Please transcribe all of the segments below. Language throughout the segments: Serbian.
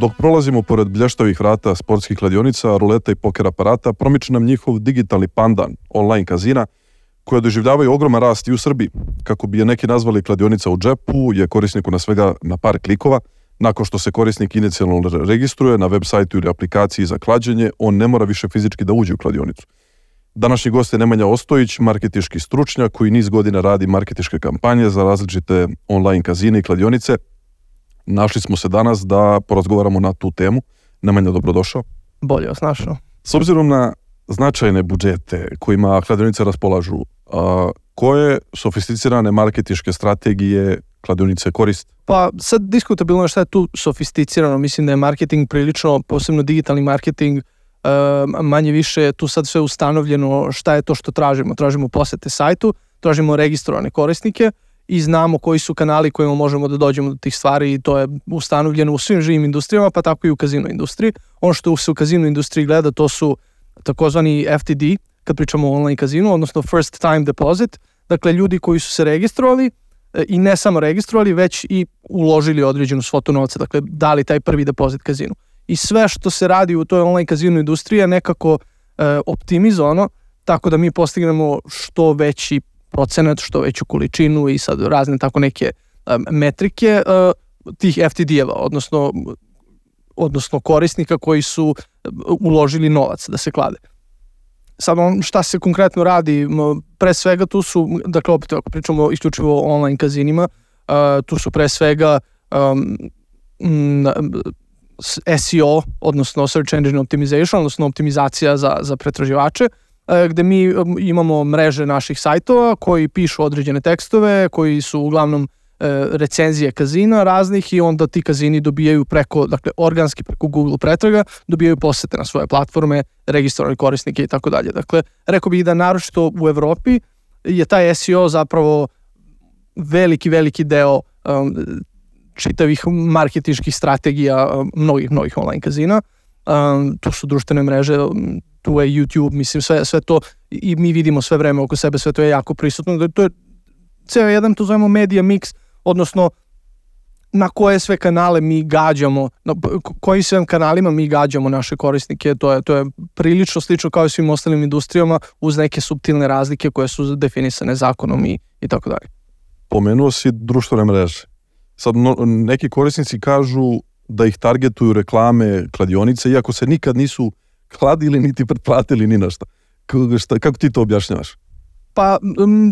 Dok prolazimo pored blještavih vrata sportskih kladionica, ruleta i poker aparata, promiče nam njihov digitalni pandan, online kazina, koja doživljavaju ogroman rast i u Srbiji. Kako bi je neki nazvali kladionica u džepu, je korisniku na svega na par klikova. Nakon što se korisnik inicijalno registruje na web sajtu ili aplikaciji za klađenje, on ne mora više fizički da uđe u kladionicu. Današnji gost je Nemanja Ostojić, marketiški stručnjak koji niz godina radi marketiške kampanje za različite online kazine i kladionice. Našli smo se danas da porazgovaramo na tu temu. Nemanja, dobrodošao. Bolje vas našao. S obzirom na značajne budžete kojima kladionice raspolažu, a, koje sofisticirane marketiške strategije kladionice koriste? Pa sad diskutabilno šta je tu sofisticirano. Mislim da je marketing prilično, posebno digitalni marketing, e, manje više tu sad sve ustanovljeno šta je to što tražimo. Tražimo posete sajtu, tražimo registrovane korisnike i znamo koji su kanali kojima možemo da dođemo do tih stvari i to je ustanovljeno u svim živim industrijama, pa tako i u kazino industriji. Ono što se u kazino industriji gleda to su takozvani FTD, kad pričamo o online kazinu, odnosno first time deposit, dakle ljudi koji su se registrovali i ne samo registrovali, već i uložili određenu svotu novca, dakle dali taj prvi depozit kazinu. I sve što se radi u toj online kazinu industriji je nekako e, optimizovano, tako da mi postignemo što veći procenat, što veću količinu i sad razne tako neke e, metrike e, tih FTD-eva, odnosno odnosno korisnika koji su e, uložili novac da se klade. Sad on, šta se konkretno radi, pre svega tu su, dakle opet ako pričamo isključivo o online kazinima, uh, tu su pre svega um, SEO, odnosno Search Engine Optimization, odnosno optimizacija za, za pretraživače, gde mi imamo mreže naših sajtova koji pišu određene tekstove, koji su uglavnom recenzije kazina raznih i onda ti kazini dobijaju preko, dakle organski preko Google pretraga, dobijaju posete na svoje platforme, registrovane korisnike i tako dalje. Dakle, rekao bih da naročito u Evropi je taj SEO zapravo veliki, veliki deo um, čitavih marketičkih strategija um, mnogih, mnogih online kazina. Um, tu su društvene mreže, um, tu je YouTube, mislim sve, sve to i mi vidimo sve vreme oko sebe, sve to je jako prisutno. To je ceo jedan, to zovemo media mix, odnosno na koje sve kanale mi gađamo, na kojim sve kanalima mi gađamo naše korisnike, to je, to je prilično slično kao i svim ostalim industrijama uz neke subtilne razlike koje su definisane zakonom i, i tako dalje. Pomenuo si društvene mreže. Sad no, neki korisnici kažu da ih targetuju reklame kladionice, iako se nikad nisu kladili niti pretplatili ni na šta. Kako, šta, kako ti to objašnjavaš? Pa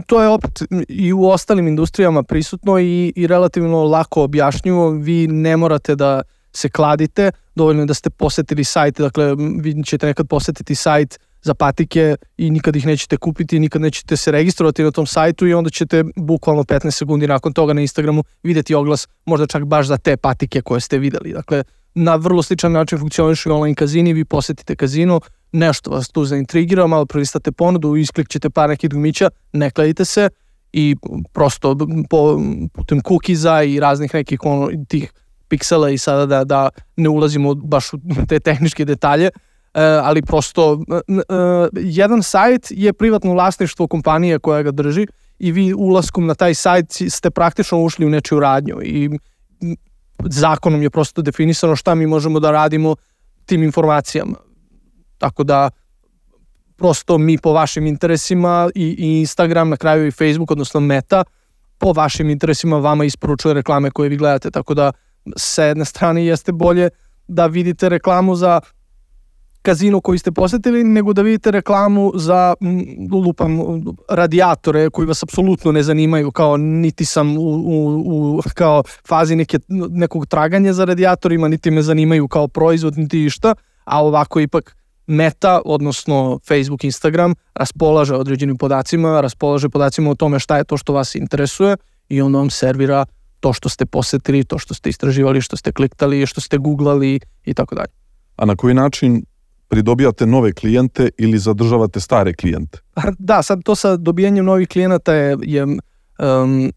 to je opet i u ostalim industrijama prisutno i, i relativno lako objašnjivo. Vi ne morate da se kladite, dovoljno je da ste posetili sajt, dakle vi ćete nekad posetiti sajt za patike i nikad ih nećete kupiti, nikad nećete se registrovati na tom sajtu i onda ćete bukvalno 15 sekundi nakon toga na Instagramu videti oglas možda čak baš za te patike koje ste videli. Dakle, na vrlo sličan način funkcionišu online kazini, vi posetite kazino, nešto vas tu zaintrigira, malo prelistate ponudu, isklikćete par nekih dugmića, ne kladite se i prosto po, putem kukiza i raznih nekih ono, tih piksela i sada da, da ne ulazimo baš u te tehničke detalje, e, ali prosto e, jedan sajt je privatno vlasništvo kompanije koja ga drži i vi ulaskom na taj sajt ste praktično ušli u nečiju radnju i zakonom je prosto definisano šta mi možemo da radimo tim informacijama. Tako da prosto mi po vašim interesima i, i Instagram, na kraju i Facebook, odnosno Meta, po vašim interesima vama isporučuje reklame koje vi gledate. Tako da sa jedne strane jeste bolje da vidite reklamu za kazino koji ste posetili, nego da vidite reklamu za lupam radijatore koji vas apsolutno ne zanimaju, kao niti sam u, u, u kao fazi neke, nekog traganja za radijatorima, niti me zanimaju kao proizvod, niti išta, a ovako ipak Meta, odnosno Facebook, Instagram, raspolaže određenim podacima, raspolaže podacima o tome šta je to što vas interesuje i onda vam servira to što ste posetili, to što ste istraživali, što ste kliktali, što ste googlali i tako dalje. A na koji način pridobijate nove klijente ili zadržavate stare klijente? Da, sad to sa dobijanjem novih klijenata je, je um,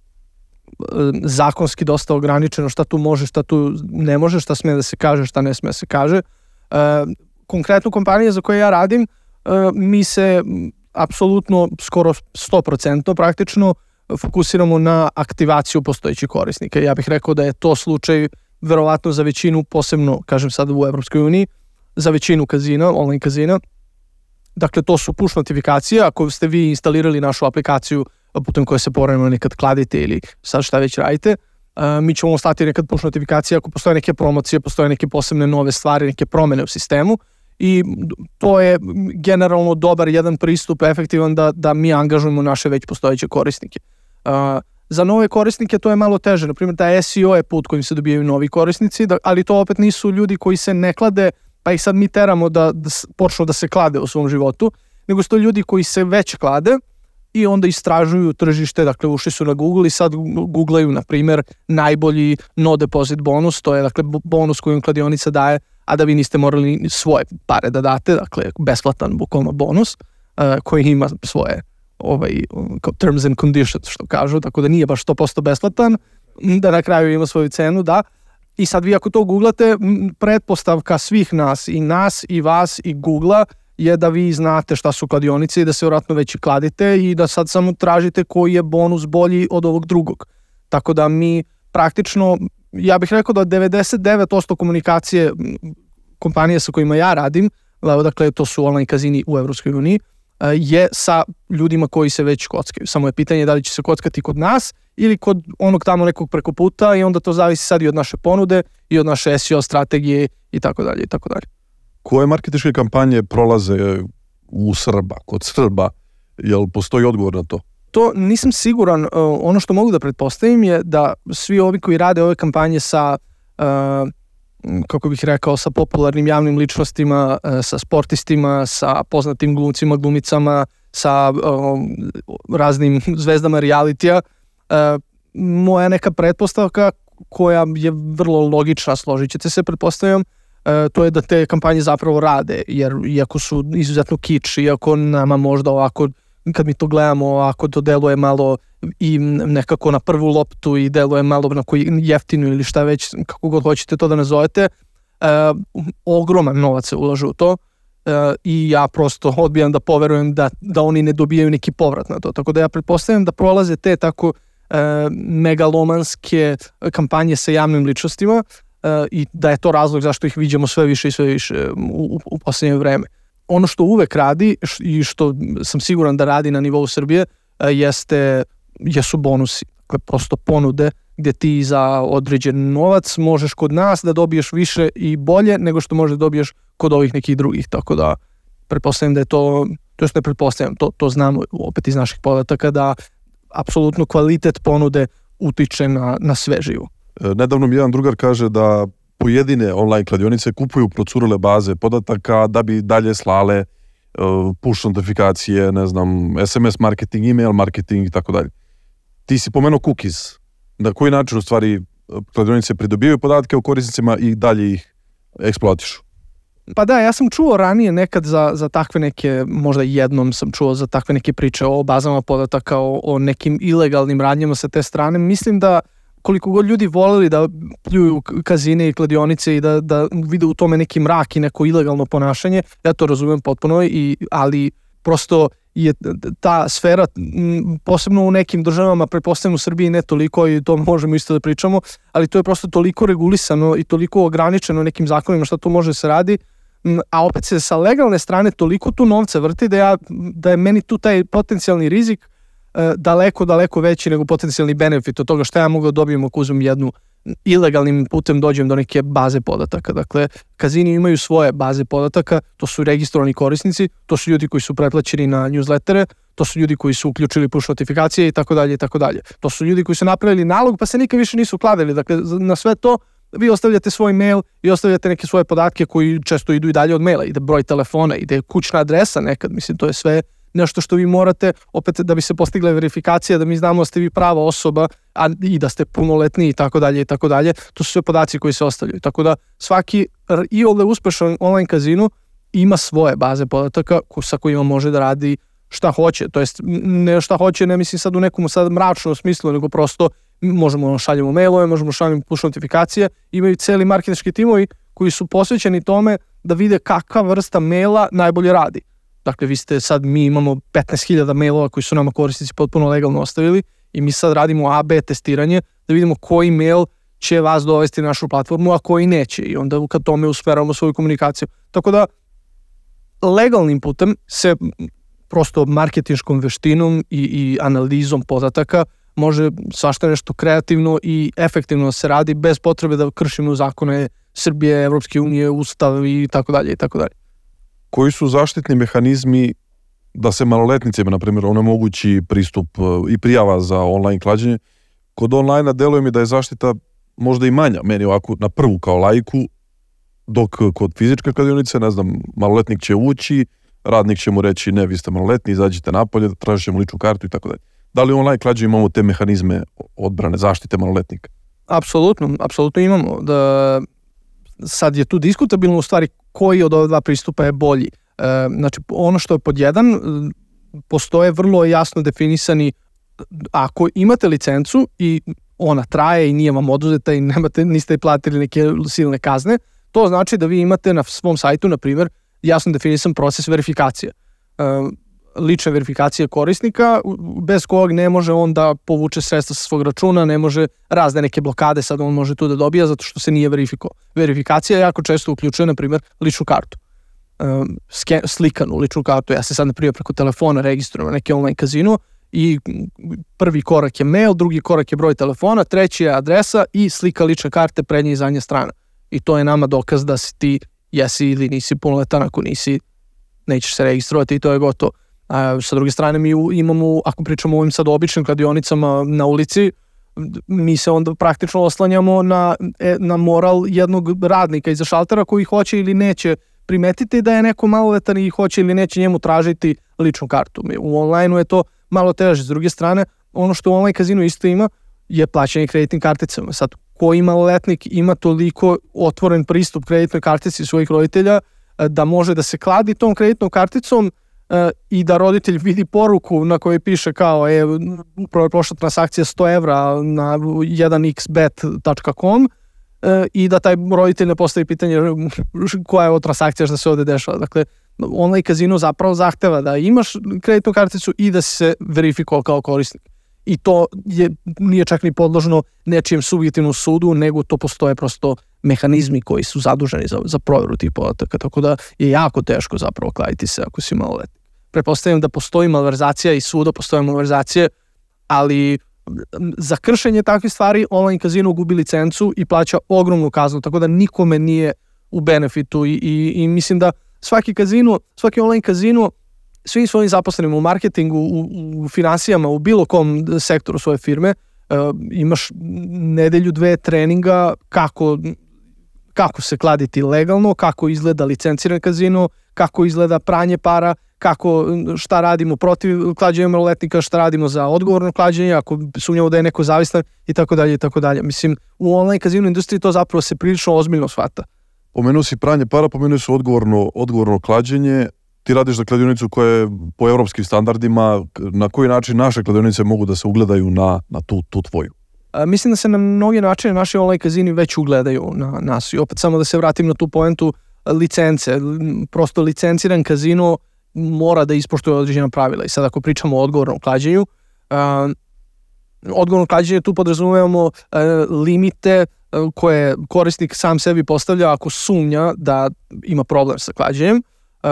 zakonski dosta ograničeno šta tu može, šta tu ne može, šta sme da se kaže, šta ne sme da se kaže. Uh, konkretno kompanije za koje ja radim, uh, mi se apsolutno skoro 100% praktično fokusiramo na aktivaciju postojećih korisnika. Ja bih rekao da je to slučaj verovatno za većinu, posebno, kažem sad u Evropskoj uniji, za većinu kazina, online kazina. Dakle, to su push notifikacije. Ako ste vi instalirali našu aplikaciju putem koje se povremeno nekad kladite ili sad šta već radite, uh, mi ćemo stati nekad push notifikacije ako postoje neke promocije, postoje neke posebne nove stvari, neke promene u sistemu i to je generalno dobar jedan pristup efektivan da, da mi angažujemo naše već postojeće korisnike. Uh, za nove korisnike to je malo teže. Naprimjer, da SEO je put kojim se dobijaju novi korisnici, da, ali to opet nisu ljudi koji se ne klade, pa ih sad mi teramo da, da počnu da se klade u svom životu, nego su to ljudi koji se već klade i onda istražuju tržište, dakle ušli su na Google i sad googlaju, na primjer, najbolji no deposit bonus, to je dakle bonus koju kladionica daje, a da vi niste morali svoje pare da date, dakle besplatan bukvalno bonus, uh, koji ima svoje ovaj, terms and conditions, što kažu, tako da nije baš 100% besplatan, da na kraju ima svoju cenu, da. I sad vi ako to googlate, pretpostavka svih nas, i nas, i vas, i Googla, je da vi znate šta su kladionice i da se vjerojatno već i kladite i da sad samo tražite koji je bonus bolji od ovog drugog. Tako da mi praktično, ja bih rekao da 99% komunikacije kompanije sa kojima ja radim, dakle to su online kazini u Evropskoj uniji, je sa ljudima koji se već kockaju. Samo je pitanje da li će se kockati kod nas ili kod onog tamo nekog preko puta i onda to zavisi sad i od naše ponude i od naše SEO strategije i tako dalje i tako dalje. Koje marketičke kampanje prolaze u Srba, kod Srba? Jel postoji odgovor na to? To nisam siguran. Ono što mogu da pretpostavim je da svi ovi koji rade ove kampanje sa uh, kako bih rekao, sa popularnim javnim ličnostima, e, sa sportistima, sa poznatim glumcima, glumicama, sa um, raznim zvezdama realitija. Uh, moja neka pretpostavka koja je vrlo logična, složit ćete se, pretpostavljam, uh, to je da te kampanje zapravo rade, jer iako su izuzetno kič, iako nama možda ovako kad mi to gledamo ovako to deluje malo i nekako na prvu loptu i deluje malo na koji jeftinu ili šta već kako god hoćete to da nazovete e, ogroman novac se ulaže u to e, i ja prosto odbijam da poverujem da, da oni ne dobijaju neki povrat na to. Tako da ja pretpostavljam da prolaze te tako e, megalomanske kampanje sa javnim ličnostima e, i da je to razlog zašto ih vidimo sve više i sve više u, u, u poslednje vreme. Ono što uvek radi i što sam siguran da radi na nivou Srbije jeste, jesu bonusi. Dakle, prosto ponude gde ti za određen novac možeš kod nas da dobiješ više i bolje nego što možeš da dobiješ kod ovih nekih drugih. Tako da pretpostavljam da je to, to što ne pretpostavljam, to, to znamo opet iz naših podataka da apsolutno kvalitet ponude utiče na, na sve živo. E, nedavno mi jedan drugar kaže da pojedine online kladionice kupuju procurele baze podataka da bi dalje slale uh, push notifikacije, ne znam, SMS marketing, email marketing i tako dalje. Ti si pomenuo cookies. Na koji način u stvari kladionice pridobijaju podatke o korisnicima i dalje ih eksploatišu? Pa da, ja sam čuo ranije nekad za, za takve neke, možda jednom sam čuo za takve neke priče o bazama podataka, o, o nekim ilegalnim radnjama sa te strane. Mislim da koliko god ljudi voleli da pljuju kazine i kladionice i da, da vide u tome neki mrak i neko ilegalno ponašanje, ja to razumem potpuno, i, ali prosto je ta sfera, posebno u nekim državama, prepostavljamo u Srbiji ne toliko i to možemo isto da pričamo, ali to je prosto toliko regulisano i toliko ograničeno nekim zakonima šta to može da se radi, a opet se sa legalne strane toliko tu novca vrti da, ja, da je meni tu taj potencijalni rizik E, daleko, daleko veći nego potencijalni benefit od toga što ja mogu da dobijem ako uzmem jednu ilegalnim putem dođem do neke baze podataka. Dakle, kazini imaju svoje baze podataka, to su registrovani korisnici, to su ljudi koji su pretplaćeni na newslettere, to su ljudi koji su uključili push notifikacije i tako dalje i tako dalje. To su ljudi koji su napravili nalog pa se nikad više nisu kladili. Dakle, na sve to vi ostavljate svoj mail i ostavljate neke svoje podatke koji često idu i dalje od maila. Ide broj telefona, ide kućna adresa nekad, mislim, to je sve nešto što vi morate, opet da bi se postigla verifikacija, da mi znamo da ste vi prava osoba a, i da ste punoletni i tako dalje i tako dalje. To su sve podaci koji se ostavljaju. Tako da svaki i ovde uspešan online kazinu ima svoje baze podataka sa kojima može da radi šta hoće, to jest ne šta hoće, ne mislim sad u nekom sad mračnom smislu, nego prosto možemo da šaljemo mailove, možemo da šaljemo push notifikacije, imaju celi marketinški timovi koji su posvećeni tome da vide kakva vrsta maila najbolje radi. Dakle, vi ste sad, mi imamo 15.000 mailova koji su nama korisnici potpuno legalno ostavili i mi sad radimo AB testiranje da vidimo koji mail će vas dovesti na našu platformu, a koji neće. I onda kad tome usmeramo svoju komunikaciju. Tako da, legalnim putem se prosto marketinškom veštinom i, i analizom podataka može svašta nešto kreativno i efektivno da se radi bez potrebe da kršimo zakone Srbije, Evropske unije, Ustav i tako dalje i tako dalje. Koji su zaštitni mehanizmi da se maloletnicima, na primjer, onemogući pristup e, i prijava za online klađenje? Kod online-a deluje mi da je zaštita možda i manja, meni ovako na prvu kao lajku, dok kod fizičke kladionice, ne znam, maloletnik će ući, radnik će mu reći ne, vi ste maloletni, izađite napolje, tražit ćemo ličnu kartu i tako dalje. Da li online klađe imamo te mehanizme odbrane, zaštite maloletnika? Apsolutno, apsolutno imamo. Da, sad je tu diskutabilno u stvari koji od ova dva pristupa je bolji. E, znači, ono što je pod jedan, postoje vrlo jasno definisani ako imate licencu i ona traje i nije vam oduzeta i nemate, niste platili neke silne kazne, to znači da vi imate na svom sajtu, na primjer, jasno definisan proces verifikacije. E, lične verifikacije korisnika, bez kojeg ne može on da povuče sredstva sa svog računa, ne može razne neke blokade sad on može tu da dobija zato što se nije verifiko. Verifikacija jako često uključuje, na primjer, ličnu kartu. Um, slikanu ličnu kartu. Ja se sad, na preko telefona registrujem na neki online kazino i prvi korak je mail, drugi korak je broj telefona, treći je adresa i slika lične karte prednje i zadnje strana. I to je nama dokaz da si ti jesi ili nisi punoletan, ako nisi nećeš se registrovati i to je gotovo. A, sa druge strane mi imamo, ako pričamo o ovim sad običnim kladionicama na ulici, mi se onda praktično oslanjamo na, e, na moral jednog radnika iza šaltera koji hoće ili neće primetiti da je neko maloletan i hoće ili neće njemu tražiti ličnu kartu. U online-u je to malo teže. S druge strane, ono što u online kazinu isto ima je plaćanje kreditnim karticama. Sad, koji maloletnik ima toliko otvoren pristup kreditnoj kartici svojih roditelja e, da može da se kladi tom kreditnom karticom i da roditelj vidi poruku na kojoj piše kao je upravo je prošla transakcija 100 evra na 1xbet.com e, i da taj roditelj ne postavi pitanje koja je ovo transakcija što se ovde dešava. Dakle, online kazino zapravo zahteva da imaš kreditnu karticu i da se verifikovao kao korisnik. I to je, nije čak ni podložno nečijem subjektivnom sudu, nego to postoje prosto mehanizmi koji su zaduženi za, za proveru tih podataka, tako da je jako teško zapravo kladiti se ako si maloletni pretpostavljam da postoji malverzacija i suda postoje malverzacije, ali za kršenje takvih stvari online kazino gubi licencu i plaća ogromnu kaznu, tako da nikome nije u benefitu i, i, i mislim da svaki kazino, svaki online kazino svim svojim zaposlenim u marketingu, u, u finansijama, u bilo kom sektoru svoje firme, uh, imaš nedelju dve treninga kako kako se kladiti legalno, kako izgleda licenciran kazino, kako izgleda pranje para, kako, šta radimo protiv klađenja maloletnika, šta radimo za odgovorno klađenje, ako sumnjamo da je neko zavistan i tako dalje i tako dalje. Mislim, u online kazino industriji to zapravo se prilično ozbiljno shvata. Pomenuo si pranje para, pomenuo si odgovorno, odgovorno klađenje. Ti radiš za kladionicu koja je po evropskim standardima. Na koji način naše kladionice mogu da se ugledaju na, na tu, tu tvoju? A, mislim da se na mnoge načine naši online kazini već ugledaju na nas. I opet samo da se vratim na tu poentu licence. Prosto licenciran kazino mora da ispoštuje određena pravila. I sad ako pričamo o odgovornom klađenju, uh, odgovorno klađenje tu podrazumevamo uh, limite uh, koje korisnik sam sebi postavlja ako sumnja da ima problem sa klađenjem. Uh,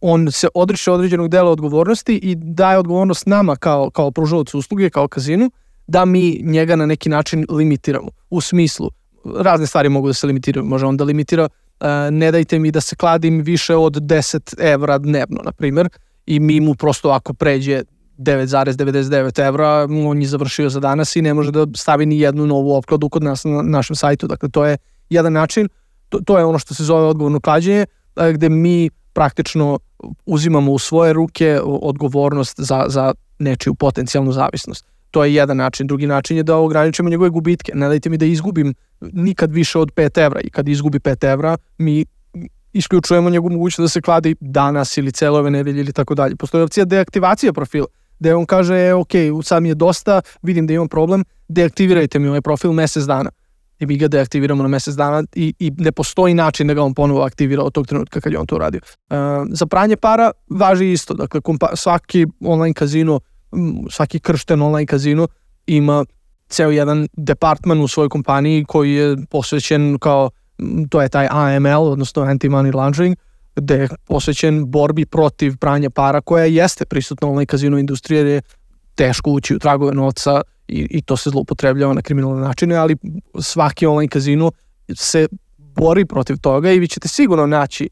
on se odriče određenog dela odgovornosti i daje odgovornost nama kao, kao pružavac usluge, kao kazinu, da mi njega na neki način limitiramo. U smislu, razne stvari mogu da se limitiraju. Može on da limitira E, ne dajte mi da se kladim više od 10 evra dnevno, na primjer, i mi mu prosto ako pređe 9,99 evra, on je završio za danas i ne može da stavi ni jednu novu opkladu kod nas na našem sajtu. Dakle, to je jedan način, to, to je ono što se zove odgovorno klađenje, e, gde mi praktično uzimamo u svoje ruke odgovornost za, za nečiju potencijalnu zavisnost. To je jedan način. Drugi način je da ograničimo njegove gubitke. Ne dajte mi da izgubim nikad više od 5 evra i kad izgubi 5 evra, mi isključujemo njegovu mogućnost da se kladi danas ili celo ove nedelje ili tako dalje. Postoji opcija deaktivacija profila, gde on kaže, e, ok, sad mi je dosta, vidim da imam problem, deaktivirajte mi ovaj profil mesec dana. i mi ga deaktiviramo na mesec dana i, i ne postoji način da ga on ponovo aktivira od tog trenutka kad je on to uradio. Uh, za pranje para važi isto, dakle kompa, svaki online kazino, svaki kršten online kazino ima ceo jedan departman u svojoj kompaniji koji je posvećen kao, to je taj AML, odnosno Anti-Money Laundering, gde je posvećen borbi protiv pranja para koja jeste prisutna online kazino industrije jer je teško ući u tragove novca i, i to se zloupotrebljava na kriminalne načine, ali svaki online kazino se bori protiv toga i vi ćete sigurno naći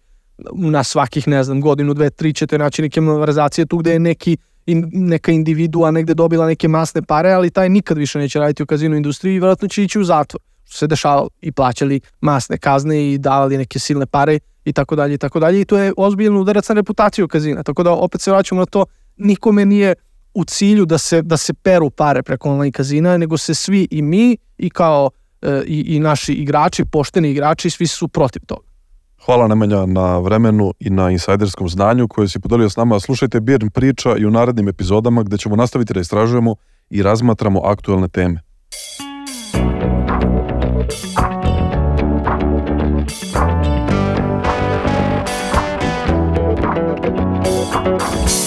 na svakih, ne znam, godinu, dve, tri ćete naći neke malverizacije tu gde je neki in, neka individua negde dobila neke masne pare, ali taj nikad više neće raditi u kazinu industriji i vjerojatno će ići u zatvor. Što se dešavalo i plaćali masne kazne i davali neke silne pare i tako dalje i tako dalje i to je ozbiljno udarac na reputaciju kazina. Tako da opet se vraćamo na to, nikome nije u cilju da se, da se peru pare preko online kazina, nego se svi i mi i kao e, i, i naši igrači, pošteni igrači, svi su protiv toga. Hvala Nemanja na vremenu i na insajderskom znanju koje si podelio s nama. Slušajte Birn priča i u narednim epizodama gde ćemo nastaviti da istražujemo i razmatramo aktuelne teme. Birn priča.